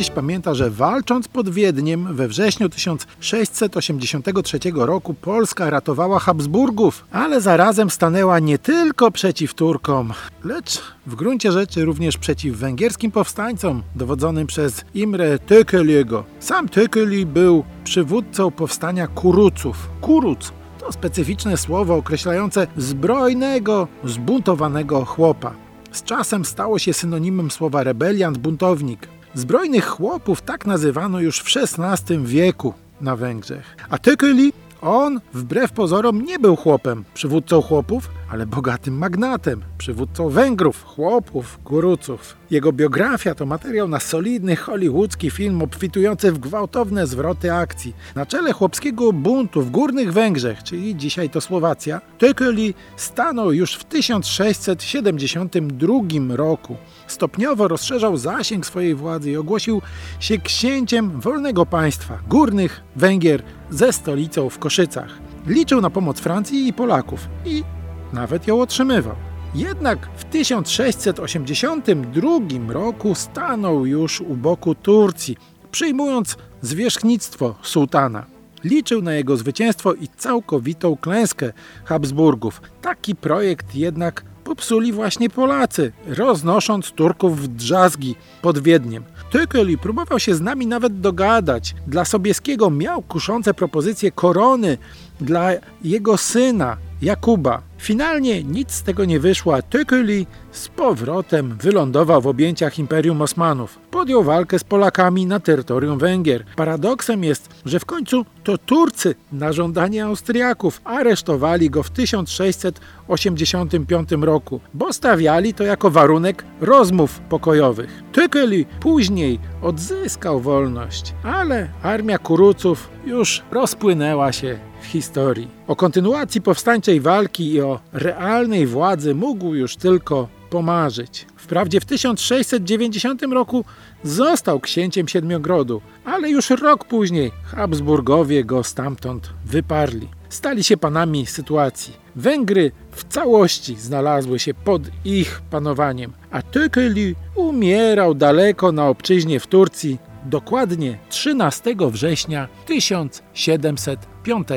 Dziś pamięta, że walcząc pod Wiedniem we wrześniu 1683 roku Polska ratowała Habsburgów, ale zarazem stanęła nie tylko przeciw Turkom, lecz w gruncie rzeczy również przeciw węgierskim powstańcom dowodzonym przez Imre Tököliego. Sam Tököli był przywódcą powstania Kuruców. Kuruc to specyficzne słowo określające zbrojnego, zbuntowanego chłopa. Z czasem stało się synonimem słowa rebeliant, buntownik. Zbrojnych chłopów tak nazywano już w XVI wieku na Węgrzech. A Tököli, on wbrew pozorom nie był chłopem, przywódcą chłopów, ale bogatym magnatem, przywódcą Węgrów, chłopów, kuruców. Jego biografia to materiał na solidny hollywoodzki film obfitujący w gwałtowne zwroty akcji. Na czele chłopskiego buntu w Górnych Węgrzech, czyli dzisiaj to Słowacja, Tököli stanął już w 1672 roku. Stopniowo rozszerzał zasięg swojej władzy i ogłosił się księciem wolnego państwa Górnych Węgier ze stolicą w Koszycach. Liczył na pomoc Francji i Polaków i nawet ją otrzymywał. Jednak w 1682 roku stanął już u boku Turcji, przyjmując zwierzchnictwo sułtana. Liczył na jego zwycięstwo i całkowitą klęskę Habsburgów. Taki projekt jednak popsuli właśnie Polacy, roznosząc Turków w drzazgi pod Wiedniem. Tököli próbował się z nami nawet dogadać. Dla Sobieskiego miał kuszące propozycje korony dla jego syna Jakuba. Finalnie nic z tego nie wyszło, a Tököli z powrotem wylądował w objęciach Imperium Osmanów. Podjął walkę z Polakami na terytorium Węgier. Paradoksem jest, że w końcu to Turcy na żądanie Austriaków aresztowali go w 1685 roku, bo stawiali to jako warunek rozmów pokojowych. Tököli później odzyskał wolność, ale armia Kuruców już rozpłynęła się w historii. O kontynuacji powstańczej walki i o realnej władzy mógł już tylko pomarzyć. Wprawdzie w 1690 roku został księciem Siedmiogrodu, ale już rok później Habsburgowie go stamtąd wyparli. Stali się panami sytuacji. Węgry w całości znalazły się pod ich panowaniem, a Tököli umierał daleko na obczyźnie w Turcji, dokładnie 13 września 1705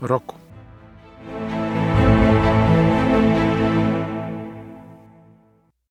roku.